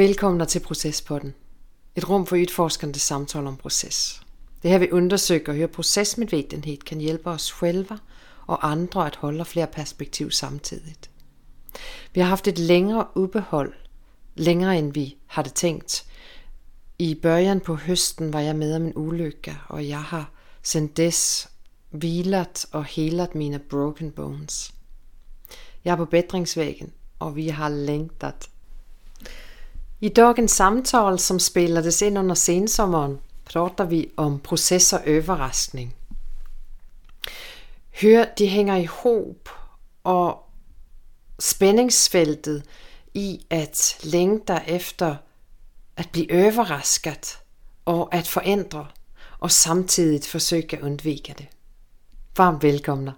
Velkommen til procespodden. Et rum for utforskande samtale om proces. Det her här vi og hur procesmedvetenhed kan hjælpe os själva og andre at holde flere perspektiv samtidigt. Vi har haft et længere ubehold, længere end vi har det tænkt. I början på hösten var jag med om en olycka och jag har sendt des, vilat och helat mina broken bones. Jeg er på bättringsvägen och vi har längtat. I dagens samtal som spillades in under sensommeren, pratar vi om process og överraskning. Hør, de hänger ihop och spänningsfältet i att längta efter att bli överraskad och att förändra och samtidigt försöka undvika det. Varmt välkomna!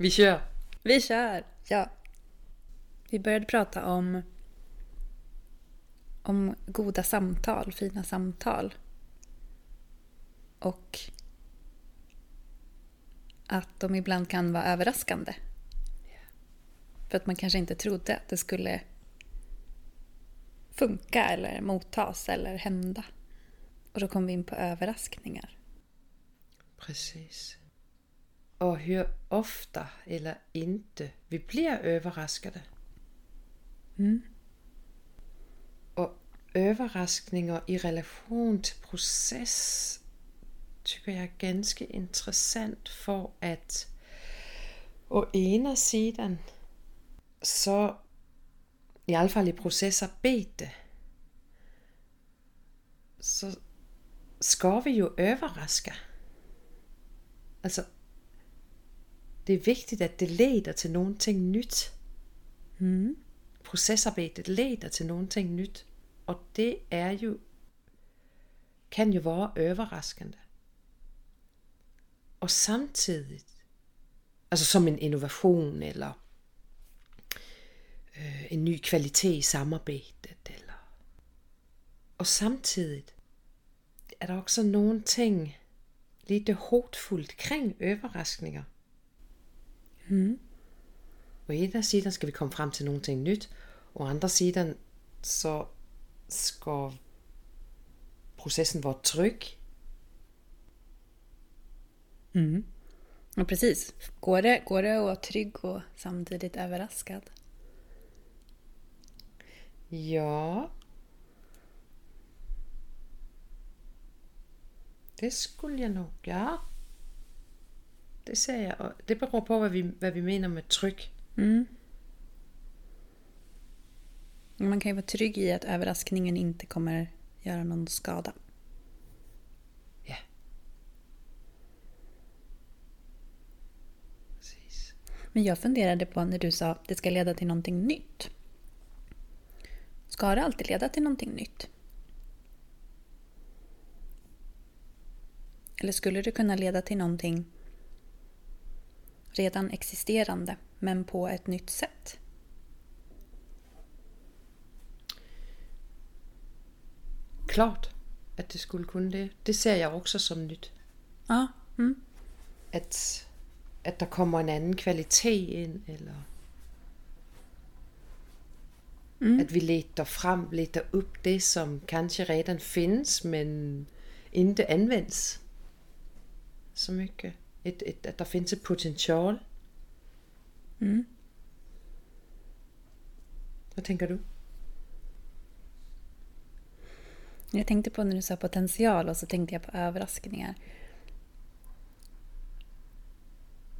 Vi kör! Vi kör! Ja. Vi började prata om, om goda samtal, fina samtal. Och att de ibland kan vara överraskande. För att man kanske inte trodde att det skulle funka eller mottas eller hända. Och då kom vi in på överraskningar. Precis. Och hur ofta eller inte vi blir överraskade. Mm. Och överraskningar i relation till process tycker jag är ganska intressant för att å ena sidan så i alla fall i processarbete så ska vi ju överraska. Alltså det är viktigt att det leder till någonting nytt. Mm. Processarbetet leder till någonting nytt. Och det är ju kan ju vara överraskande. Och samtidigt, alltså som en innovation eller øh, en ny kvalitet i samarbetet. Eller. Och samtidigt är det också någonting lite hotfullt kring överraskningar. Mm. Å ena sidan ska vi komma fram till någonting nytt. Å andra sidan så ska processen vara trygg. Mm. Ja, precis. Går det, går det att vara trygg och samtidigt överraskad? Ja. Det skulle jag nog, ja. Det säger jag. Och Det beror på vad vi, vad vi menar med trygg. Mm. Man kan ju vara trygg i att överraskningen inte kommer göra någon skada. Ja. Precis. Men jag funderade på när du sa att det ska leda till någonting nytt. Ska det alltid leda till någonting nytt? Eller skulle det kunna leda till någonting redan existerande men på ett nytt sätt? Klart att det skulle kunna det. Det ser jag också som nytt. Ja. Mm. Att, att der kommer en anden kvalitet ind, eller Mm. at vi leter frem, leter upp det, som kanske redan finns, men inte används så mycket. Et, et, at der finns et potential. Mm. Vad tänker du? Jag tänkte på när du sa potential och så tänkte jag på överraskningar.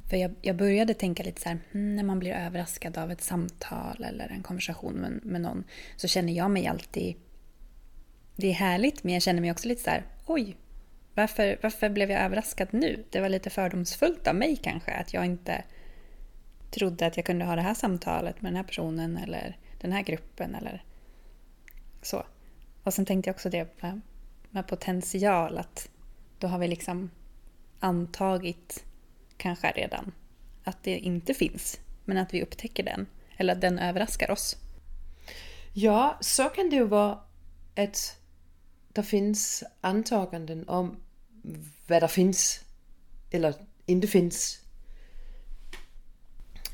För jag, jag började tänka lite så här, hmm, när man blir överraskad av ett samtal eller en konversation med, med någon så känner jag mig alltid... Det är härligt men jag känner mig också lite så här, oj, varför, varför blev jag överraskad nu? Det var lite fördomsfullt av mig kanske att jag inte trodde att jag kunde ha det här samtalet med den här personen eller den här gruppen eller så. Och sen tänkte jag också det med, med potential att då har vi liksom antagit kanske redan att det inte finns men att vi upptäcker den eller att den överraskar oss. Ja, så kan det ju vara, ett der finns antaganden om, hvad der finns, eller inte finns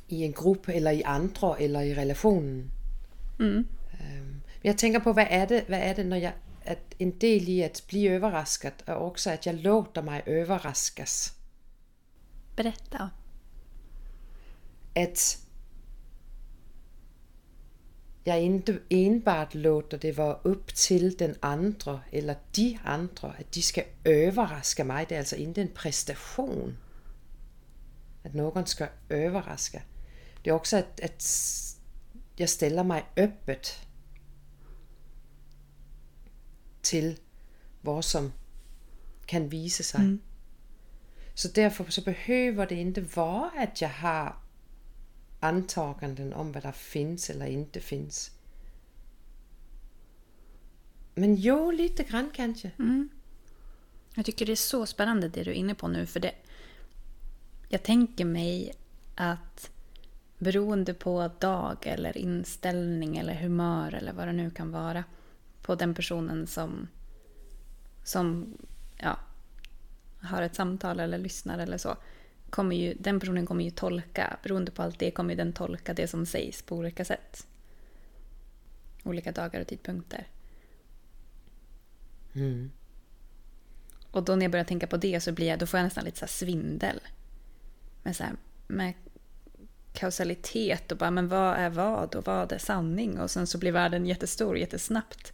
i en gruppe, eller i andre, eller i relationen. Mm. Øhm, jeg tænker på, hvad er det, hvad er det når jeg, at en del i at blive överraskad er også, at jeg låter mig överraskas. Berätta. At jeg enbart låter det være op til den andre, eller de andre, at de skal överraska mig. Det er altså ikke en præstation, at nogen skal överraska. Det er også, at, at jeg stiller mig öppet til, hvor som kan vise sig. Mm. Så derfor så behøver det ikke være, at jeg har antaganden om, hvad der finns eller inte finns. Men jo, lite grann kanske. Mm. Jag tycker det är så spännande det du är inne på nu. För det, jag tänker mig att beroende på dag eller inställning eller humör eller vad det nu kan vara på den personen som, som ja, har ett samtal eller lyssnar eller så kommer ju, den personen kommer ju tolka, beroende på allt det kommer den tolka det som sägs på olika sätt. Olika dagar och tidpunkter. Mm. Och då när jag börjar tänka på det så blir jag, då får jag nästan lite så svindel. Med, så här, med kausalitet och bara, men vad är vad och vad är sanning? Och sen så blir världen jättestor jättesnabbt.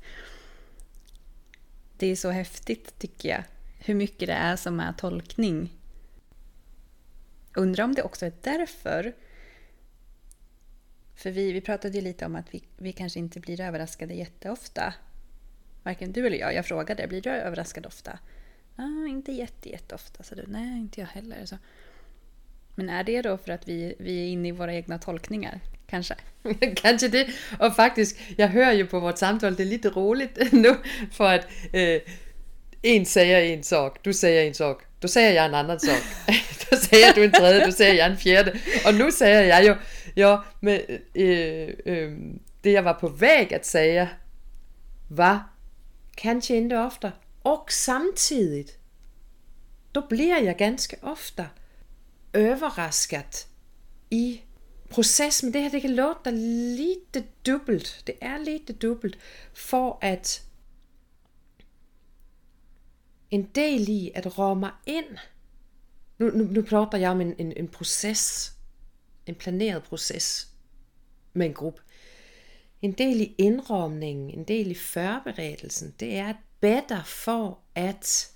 Det är så häftigt tycker jag. Hur mycket det är som är tolkning. Undrar om det också är därför. För vi, vi pratade ju lite om att vi, vi kanske inte blir överraskade jätteofta. Varken du eller jag. Jag frågade, blir du överraskad ofta? Ah, inte jätte, jätteofta, sa du. Nej, inte jag heller. Så. Men är det då för att vi, vi är inne i våra egna tolkningar? Kanske? Kanske det. Och faktiskt, jag hör ju på vårt samtal, det är lite roligt nu, för att eh, en säger en sak, du säger en sak, du säger jag en annan sak. då säger du en tredje, du säger jag en fjärde. Och nu säger jag ju, ja, men eh, eh, det jag var på väg att säga var kanske inte ofta. Och samtidigt, då blir jag ganska ofta överraskad i processen. Men det her, det kan låta lite dubbelt. Det er lite dubbelt, for at en del i at rå mig ind. Nu, nu, nu prater jeg om en, en, en proces, en planeret proces med en gruppe. En del i indrømningen, en del i forberedelsen, det er at bedre for at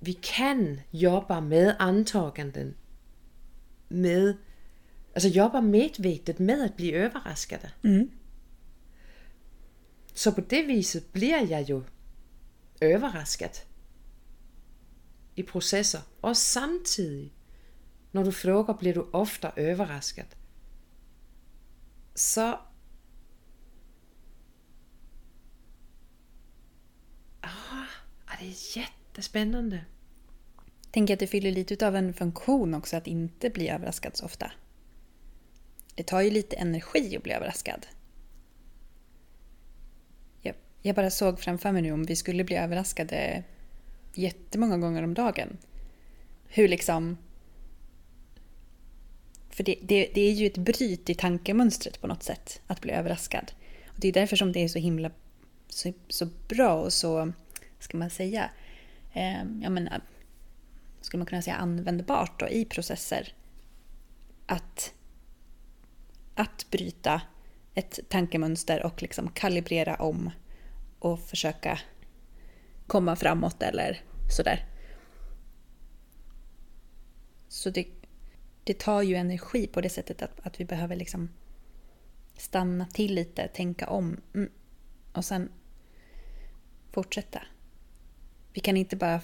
vi kan jobba med antaganden, med, alltså jobba medvetet med att bli överraskade. Mm. Så på det viset blir jag ju överraskad i processer. Och samtidigt, när du frågar, blir du ofta överraskad. Så Ah, det är jättespännande. Tänker att det fyller lite av en funktion också att inte bli överraskad så ofta. Det tar ju lite energi att bli överraskad. Jag, bara såg framför mig nu om vi skulle bli överraskade jättemånga gånger om dagen. Hur liksom... För det, det, det är ju ett bryt i tankemönstret på något sätt, att bli överraskad. Och Det är därför som det är så himla så, så bra och så, ska man säga, eh, ja, men, skulle man kunna säga användbart då, i processer. Att, att bryta ett tankemönster och liksom kalibrera om och försöka komma framåt eller sådär. Så det, det tar ju energi på det sättet att, att vi behöver liksom stanna till lite, tänka om mm, och sen fortsätta. Vi kan inte bara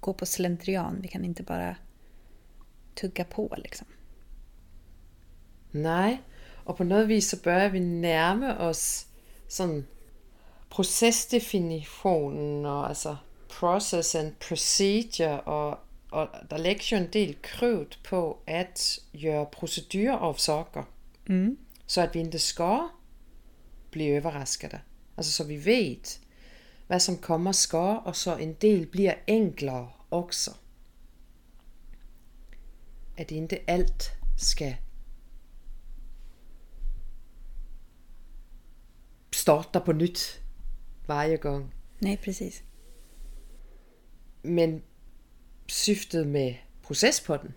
gå på slentrian, vi kan inte bara tugga på liksom. Nej, og på noget vis så bør vi nærme os sådan procesdefinitionen og altså process and procedure og, og der lægger jo en del krøvt på at gøre procedurer av saker. Mm. Så at vi inte ska bli överraskade. Alltså så vi vet hvad som kommer skal, og så en del bliver enklere også. At ikke alt skal starte på nyt varje gang. Nej, precis. Men syftet med proces på den,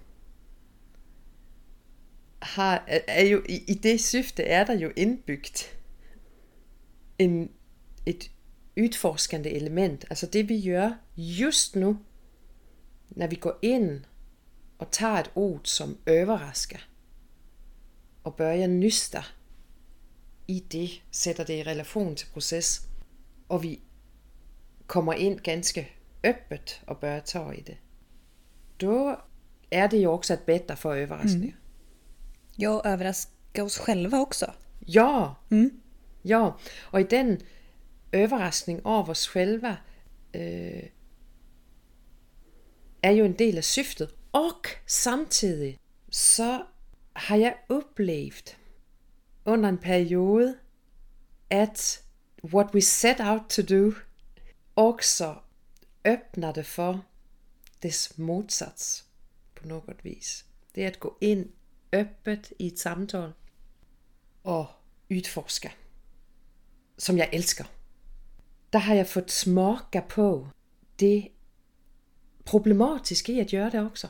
har, er jo, i, i det syfte er der jo indbygget en, et udforskende element. Altså det vi gør just nu, når vi går ind og tager et ord som overrasker, og börjar nysta i det, sætter det i relation til proces, og vi kommer ind ganske öppet og bør tage i det, då är det ju också ett bättre för överraskningar. Mm. Ja, överraska oss själva också. Ja, Mm. ja. Och i den överraskning av oss själva øh, är ju en del af syftet. Och samtidig så har jeg upplevt under en periode, at what we set out to do också öppnade för dess motsats på något vis. Det är att gå in öppet i ett samtal och utforska. som jag älskar. Där har jag fått smaka på det problematiske i att göra det också.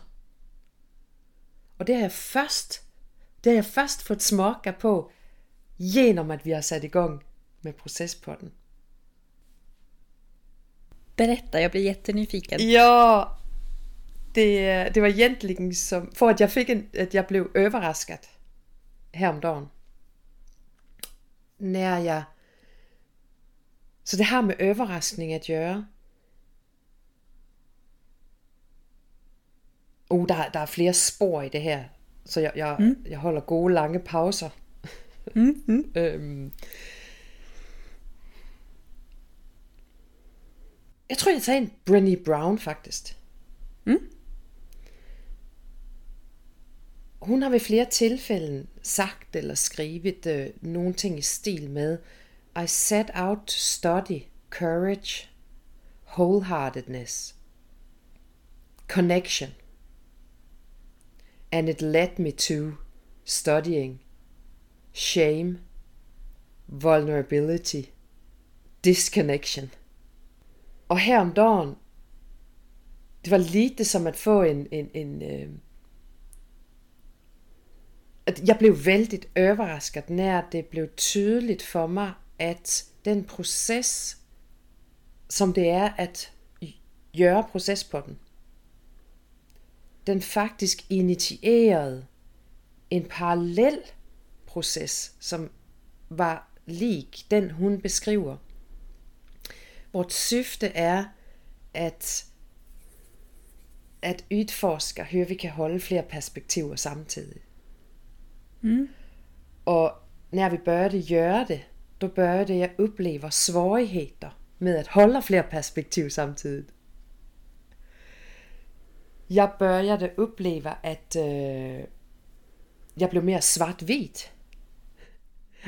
Och det har jag först, det har jag först fått smaka på, genom att vi har satt igång med proces på den. Berätta, jag blir jättenyfiken. Ja, det, det var egentligen som, for at jeg fik en, at jeg blev overrasket her om dagen. Når jeg, så det har med overraskning at gøre. Uh, der, der er flere spor i det her, så jeg, jeg, mm. jeg holder gode lange pauser. Mm, mm. øhm. Jeg tror, jeg tager en Brené Brown faktisk. Mm. Hun har ved flere tilfælde sagt eller skrevet øh, nogle ting i stil med I set out to study courage, wholeheartedness, connection. And it led me to studying shame, vulnerability, disconnection. Og her om dagen, det var lidt som at få en, en, en øh, at jeg blev vældig overrasket, når det blev tydeligt for mig, at den proces, som det er at gøre proces på den, den faktisk initierede en parallel proces, som var lig den hun beskriver. Vort syfte er at at udforske, høre vi kan holde flere perspektiver samtidig. Mm. Og når vi började gøre det, då började jeg opleve svårigheter med at holde flere perspektiv samtidig. Jeg började opleve, at øh, jeg blev mere svart-hvid.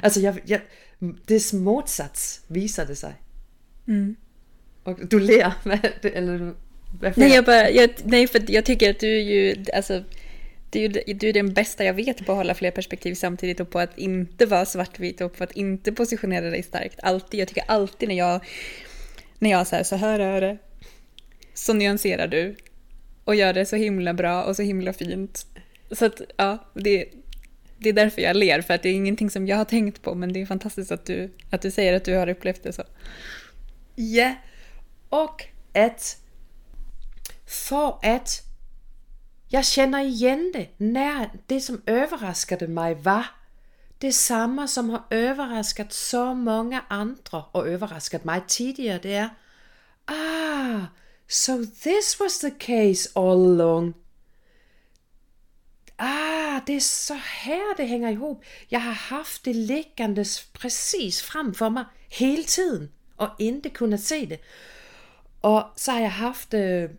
Altså, jeg, jeg, dess motsats viser det sig. Mm. Och du ler, eller varför? Nej, jag bara, jag, nej, för jag tycker att du är ju, alltså, du du är den bästa jag vet på att hålla fler perspektiv samtidigt och på att inte vara svartvit och på att inte positionera dig starkt. Alltid, jag tycker alltid när jag, när jag så här, så här är det, så nyanserar du och gör det så himla bra och så himla fint. Så att, ja, det, det är därför jag ler, för att det är ingenting som jag har tänkt på, men det är fantastiskt att du, att du säger att du har upplevt det så. Ja, och att for att jag känner igen det när det som överraskade mig var det samma som har överraskat så många andra och överraskat mig tidigare. Det är ah, so this was the case all along. Ah, det är så här det hänger ihop. Jag har haft det liggandes precis framför mig hela tiden och inte kunnat se det. Og så har jeg haft øh,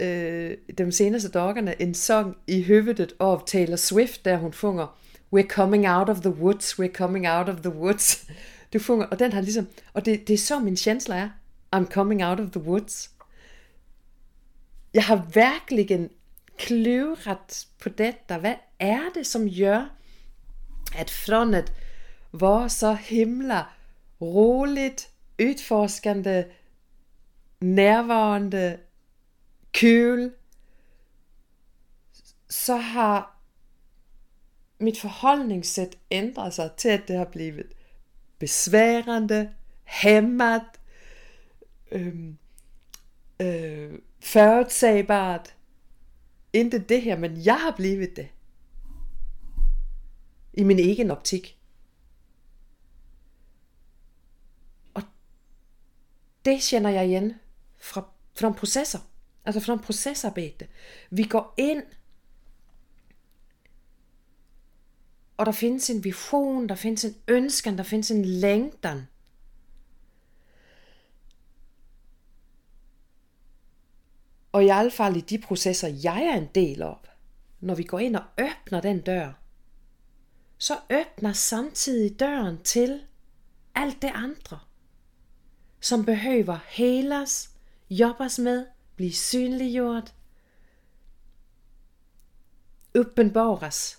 øh, de seneste dokkerne en sang i høvedet af Taylor Swift, der hun funger We're coming out of the woods, we're coming out of the woods. Du funger, og den har ligesom, og det, det er så min chancellor er. I'm coming out of the woods. Jeg har virkelig en kløret på detta. Hvad er det som gør, at från var så himla roligt, utforskande, nærværende, kul, så har mit forholdningssæt ændret sig til, at det har blivit besværende, hæmmet, øhm, øh, förutsägbart. Inte det her, men jeg har blivit det. I min egen optik. Det kender jeg igen fra, fra processer. Altså fra procesarbejde. Vi går ind og der findes en vision, der findes en ønsken, der findes en længden. Og i alle fald i de processer, jeg er en del af, når vi går ind og åbner den dør, så åbner samtidig døren til alt det andre, som behøver heles, jobbes med, blive synliggjort, åbenbares.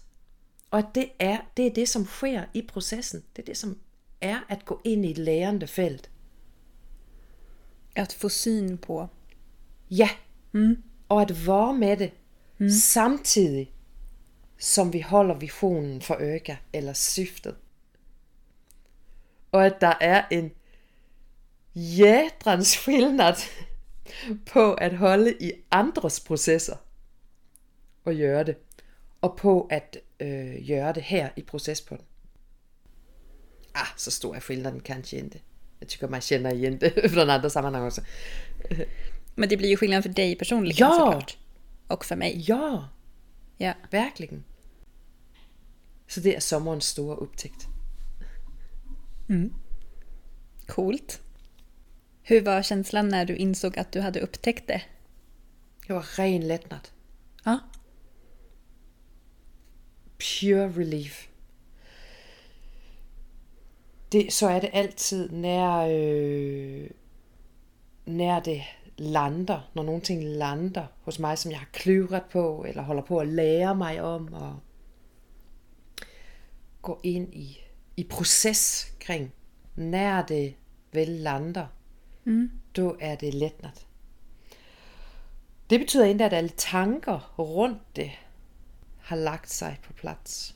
Og det er, det er det, som sker i processen. Det er det, som er at gå ind i et lærende felt. Att få syn på. Ja, mm. og at være med det, mm. samtidig som vi holder visionen for øje, eller syftet. Og at der er en jädrans skillnad på at holde i andres processer og gøre det, og på at øh, gøre det her i processpunkt. Ah, så stor är skillnaden kanske inte. Jag tycker man känner igen det från andra sammanhang också. Men det blir ju skillnad för dig personligen Ja. såklart. Och för mig. Ja, Ja. verkligen. Så det är sommarens stora upptäckt. Coolt. Hur var känslan när du insåg att du hade upptäckt det? Det var ren lättnad. Ja. Pure relief. Det, så er det altid, når, øh, når det lander, når nogle ting lander hos mig, som jeg har kløret på, eller holder på at lære mig om, og gå ind i, i proces kring, når det vel lander, mm. då er det letnat. Det betyder ikke, at alle tanker rundt det har lagt sig på plads.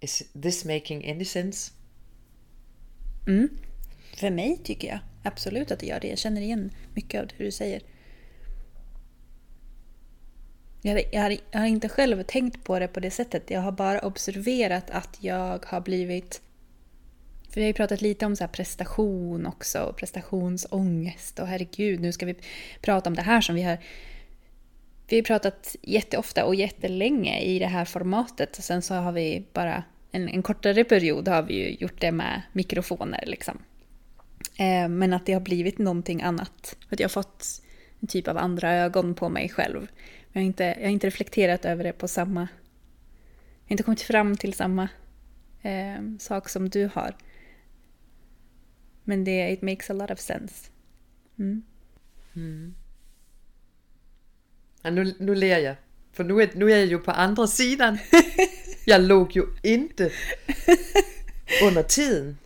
Is this making any sense? För mig tycker jag absolut att det gör det. Jag känner igen mycket av det du säger. Jag, jag, har, jag har inte själv tänkt på det på det sättet. Jag har bara observerat att jag har blivit... För vi har ju pratat lite om så här prestation också, och prestationsångest och herregud, nu ska vi prata om det här som vi har... Vi har pratat jätteofta och jättelänge i det här formatet. Och sen så har vi bara en, en kortare period har vi ju gjort det med mikrofoner liksom. Eh, men att det har blivit någonting annat. Att jag har fått en typ av andra ögon på mig själv. Jag har inte, jag har inte reflekterat över det på samma... Jag har inte kommit fram till samma eh, sak som du har. Men det it makes a lot of sense. Ja, nu, nu lærer jeg. For nu er, nu er jeg jo på andre sidan. Jeg låg jo inte under tiden.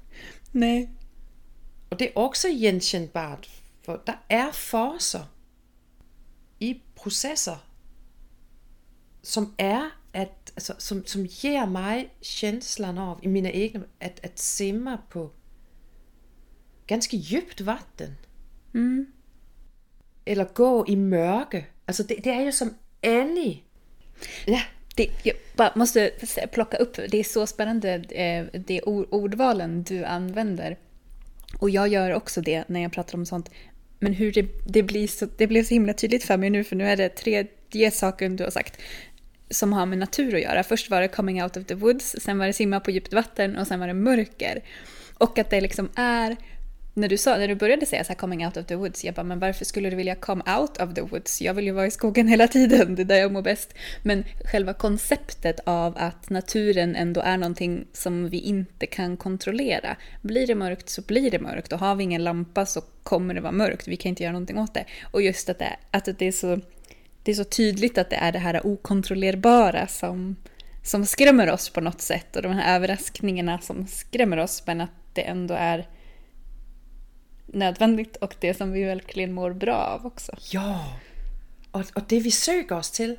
Nej. Og det er også genkendbart, for der er forser i processer, som er at, altså, som, som giver mig känslan av i mina egna, at, at simma på ganske djupt vatten. Eller gå i mørke. Altså det, det er jo som Annie. Ja, Det, jag bara måste plocka upp, det är så spännande eh, det or- ordvalen du använder. Och jag gör också det när jag pratar om sånt. Men hur det, det, blir så, det blev så himla tydligt för mig nu, för nu är det tredje saken du har sagt som har med natur att göra. Först var det coming out of the woods, sen var det simma på djupt vatten och sen var det mörker. Och att det liksom är när du, sa, när du började säga så här coming out of the woods, jag bara, men varför skulle du vilja come out of the woods? Jag vill ju vara i skogen hela tiden, det är där jag mår bäst. Men själva konceptet av att naturen ändå är någonting som vi inte kan kontrollera. Blir det mörkt så blir det mörkt och har vi ingen lampa så kommer det vara mörkt, vi kan inte göra någonting åt det. Och just att det, att det är så det är så tydligt att det är det här okontrollerbara som, som skrämmer oss på något sätt och de här överraskningarna som skrämmer oss men att det ändå är nödvändigt och det som vi verkligen mår bra av också. Ja, och, och det vi söker oss till.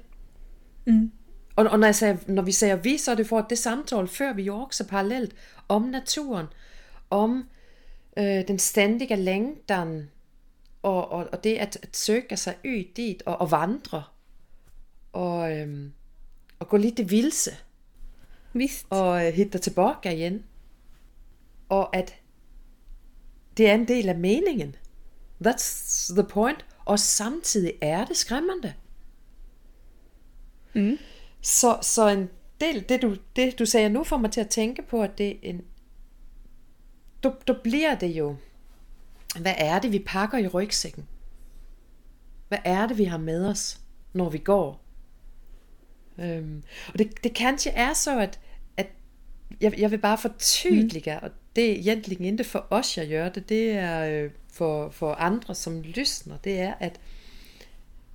Mm. Och, och när, jag säger, när vi säger vi så är det för att det samtal för vi ju också parallellt om naturen, om øh, den ständiga längtan og, og, og det at, at søge sig ud dit og, og vandre og, øhm, og gå lidt i vilse. Visst. Og øh, hitte tilbage igen. Og at det er en del af meningen. That's the point. Og samtidig er det skræmmende. Mm. Så, så en del, det du, det du sagde nu får mig til at tænke på, at det er en, du, du bliver det jo, hvad er det, vi pakker i rygsækken? Hvad er det, vi har med os, når vi går? Øhm, og det, det kanskje er så, at, at jeg, jeg vil bare fortydlige, mm. og det er egentlig ikke for os, jeg gør det, det er øh, for, for andre, som lysner, det er, at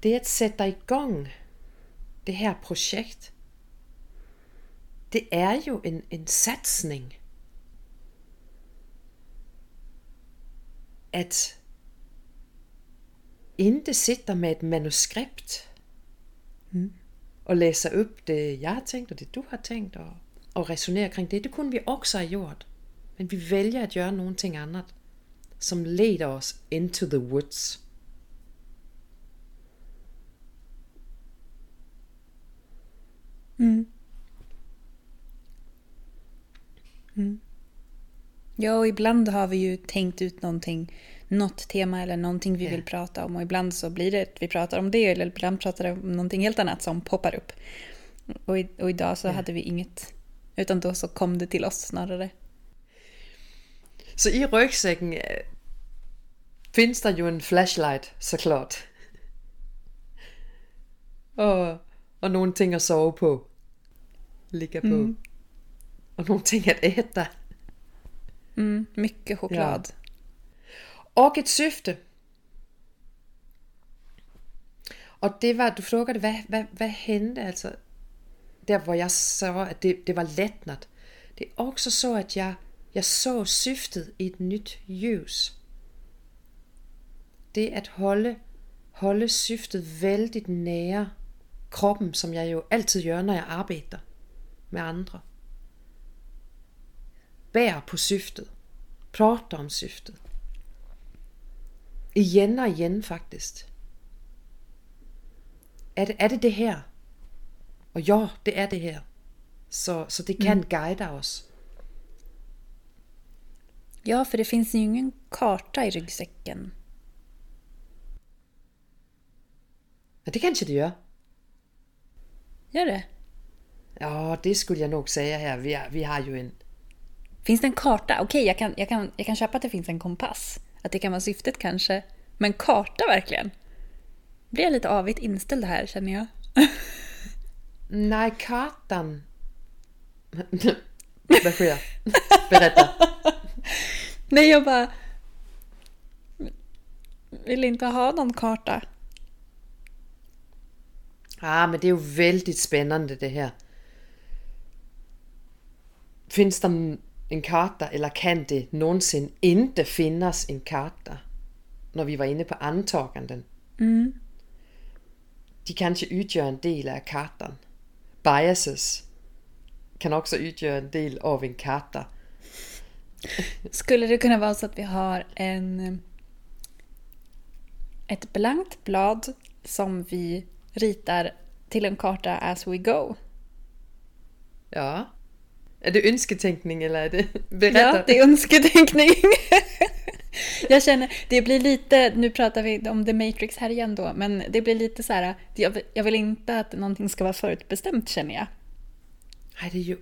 det at sætte dig i gang, det her projekt, det er jo en, en satsning. at inte sitter med et manuskript mm. og læser op det, jeg har tænkt, og det du har tænkt, og, og resonerer kring det. Det kunne vi også have gjort. Men vi vælger at gøre nogle ting andet, som leder os into the woods. Mm. Mm. Ja, och ibland har vi ju tänkt ut någonting, något tema eller någonting vi vill prata om och ibland så blir det att vi pratar om det eller ibland pratar vi om någonting helt annat som poppar upp. Och, i, och idag så hade vi inget, utan då så kom det till oss snarare. Så i ryggsäcken øh, finns det ju en flashlight såklart. Och, och någonting att sova på. Ligga på. Mm. Och någonting att äta. Mm, mycket choklad. Ja. Och ett syfte. Och det var, du frågade, vad, vad, vad hände alltså? Der var jeg så, at det, det var lättnad. Det er også så at jeg, jeg så syftet i et nytt ljus. Det at holde, holde syftet vældig nære kroppen, som jeg jo alltid gør, når jeg arbejder med andre. Bær på syftet. Prater om syftet. Igen og igen faktisk. Er det, er det det her? Och ja, det är det här. Så, så det kan mm. guida oss. Ja, för det finns ju ingen karta i ryggsäcken. Ja, det kanske det gör. Gör det? Ja, det skulle jag nog säga här. Vi, vi har ju en Finns det en karta? Okej, okay, jag, kan, jag, kan, jag kan köpa att det finns en kompass. Att det kan vara syftet kanske. Men karta verkligen? Blir jag lite avigt inställd här känner jag. Nej, kartan... Vad sker? Berätta. Nej, jag bara... Vill inte ha någon karta. Ja, ah, men det är ju väldigt spännande det här. Finns det en karta, eller kan det nogensinde inte finnas en karta, når vi var inde på antaganden? Mm. De kanske utgör en del av kartan. Biases kan också utgöra en del av en karta. Skulle det kunna vara så att vi har en ett blankt blad som vi ritar till en karta as we go? Ja. Är det önsketänkning eller är det berätta? Ja, det är önsketänkning. jag känner, det blir lite, nu pratar vi om The Matrix här igen då, men det blir lite så här, jag, jag vill inte att någonting ska vara förutbestämt känner jag. Nej, det är ju...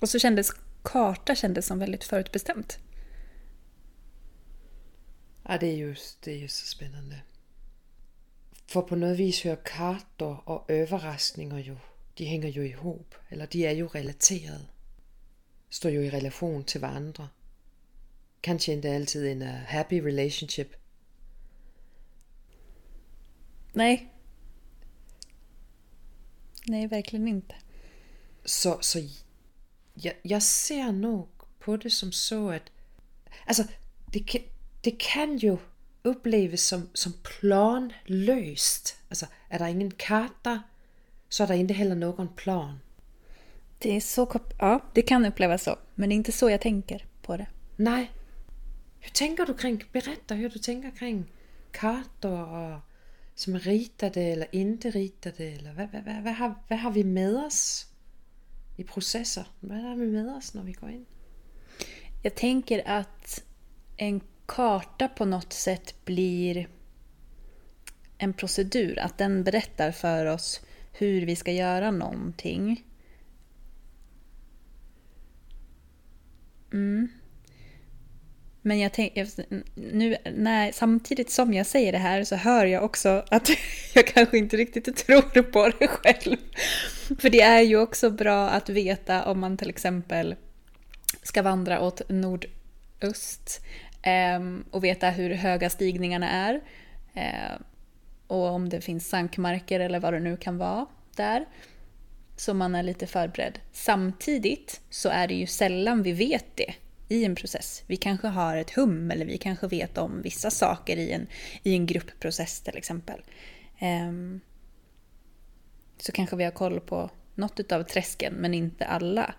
Och så kändes karta kändes som väldigt förutbestämt. Ja, det är ju, det är ju så spännande. För på något vis hör kartor och överraskningar ju, de hänger ju ihop, eller de är ju relaterade. Står ju i relation till varandra. Kanske inte alltid en uh, happy relationship. Nej. Nej, verkligen inte. Så, så jag, jag ser nog på det som så att, alltså det kan, det kan ju upplevas som, som planlöst. Alltså är det ingen karta så är det inte heller någon plan. Det är så, ja, det kan upplevas så, men det är inte så jag tänker på det. Nej. Hur tänker du kring, berätta hur du tänker kring kartor och som är ritade eller inte ritade eller vad, vad, vad, vad, har, vad har vi med oss i processer? Vad har vi med oss när vi går in? Jag tänker att en karta på något sätt blir en procedur. Att den berättar för oss hur vi ska göra någonting. Mm. Men jag tänker, nu, när, samtidigt som jag säger det här så hör jag också att jag kanske inte riktigt tror på det själv. För det är ju också bra att veta om man till exempel ska vandra åt nordöst eh, och veta hur höga stigningarna är. Eh, och om det finns sankmarker eller vad det nu kan vara där. Så man är lite förberedd. Samtidigt så är det ju sällan vi vet det i en process. Vi kanske har ett hum eller vi kanske vet om vissa saker i en, i en gruppprocess till exempel. Um, så kanske vi har koll på något av träsken men inte alla.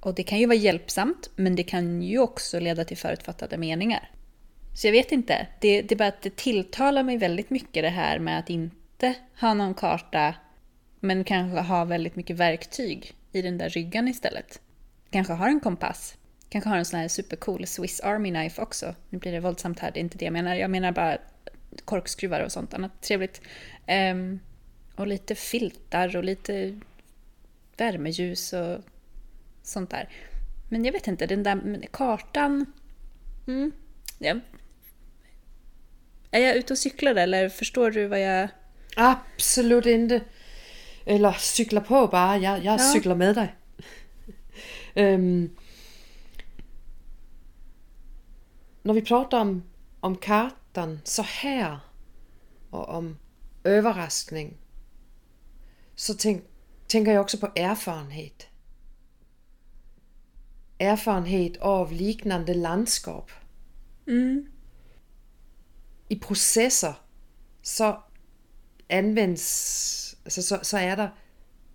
Och det kan ju vara hjälpsamt men det kan ju också leda till förutfattade meningar. Så jag vet inte, det, det är bara att det tilltalar mig väldigt mycket det här med att inte ha någon karta men kanske ha väldigt mycket verktyg i den där ryggan istället. Kanske har en kompass Kanske har en sån här supercool Swiss Army Knife också. Nu blir det våldsamt här, det är inte det jag menar. Jag menar bara korkskruvar och sånt annat trevligt. Um, och lite filtar och lite värmeljus och sånt där. Men jag vet inte, den där kartan... Mm, ja. Är jag ute och cyklar eller förstår du vad jag... Absolut inte. Eller cykla på bara, jag, jag ja. cyklar med dig. um, när vi pratar om, om kartan så här och om överraskning så tänk, tänker jag också på erfarenhet. Erfarenhet av liknande landskap. Mm. I processer så används, alltså så, så är det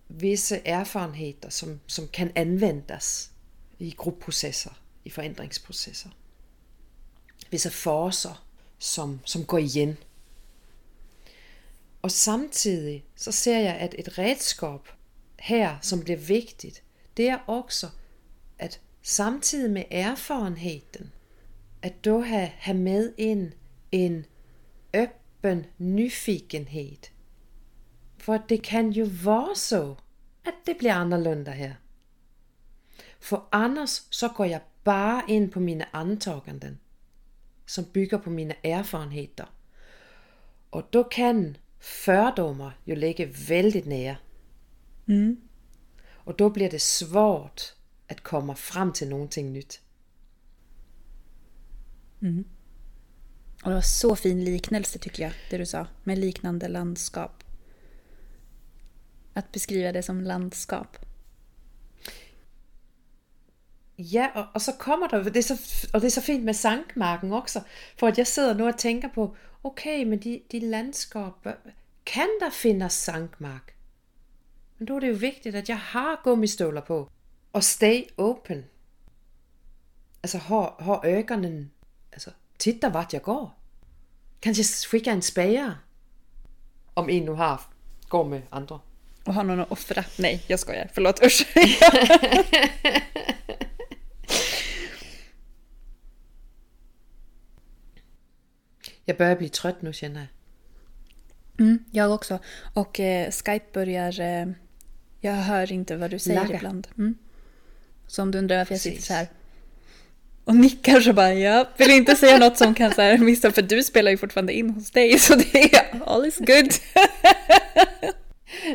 vissa erfarenheter som, som kan användas i gruppprocesser, i förändringsprocesser visse forser, som, som går igen. Og samtidig så ser jeg, at et redskab her, som bliver vigtigt, det er også, at samtidig med erfarenheden, at du har, ha med ind en øppen nyfikenhed. For det kan jo være så at det bliver anderledes her. For anders så går jeg bare ind på mine antaganden som bygger på mina erfarenheter. Och då kan fördomar ju ligga väldigt nära. Mm. Och då blir det svårt att komma fram till någonting nytt. Mm. Och det var så fin liknelse tycker jag, det du sa, med liknande landskap. Att beskriva det som landskap. Ja, och, och så kommer der, det er så, og det er så fint med sankmarken også, for at jeg sidder nu og tænker på, okay, men de, de landskaber, kan der findes sankmark? Men då är det ju viktigt att jag har gummistøvler på. Och stay open. Alltså ha, ha ögonen, alltså titta vart jag går. Kanske skicka en spejare. Om en nu har, går med andra. Och har någon att offra. Nej, jag skojar. Förlåt, usch. Jag börjar bli trött nu känner jag. Mm, jag också. Och eh, Skype börjar... Eh, jag hör inte vad du säger Laga. ibland. Mm. Så om du undrar varför jag sitter så här och nickar så bara jag vill inte säga något som kan så här missa för du spelar ju fortfarande in hos dig så det är all is good.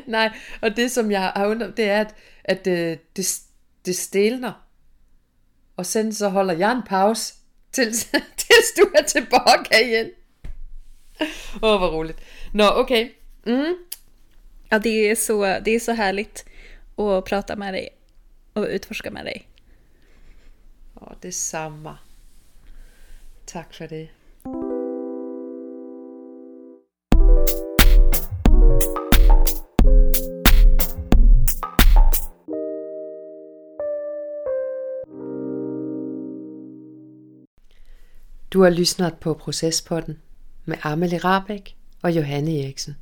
Nej, og det som jeg har undret, det er, at, at det, det, det stelner. Og sen så holder jeg en pause, til, til du er tilbage igen. Åh, oh, hvor roligt. Nå, okay. Mm. Ja, det är, så, det är så härligt att prata med dig och utforska med dig. Åh, oh, det er samma. Tak for det. Du har lyssnat på Processpodden med Amelie Rabeck og Johanne Eriksen.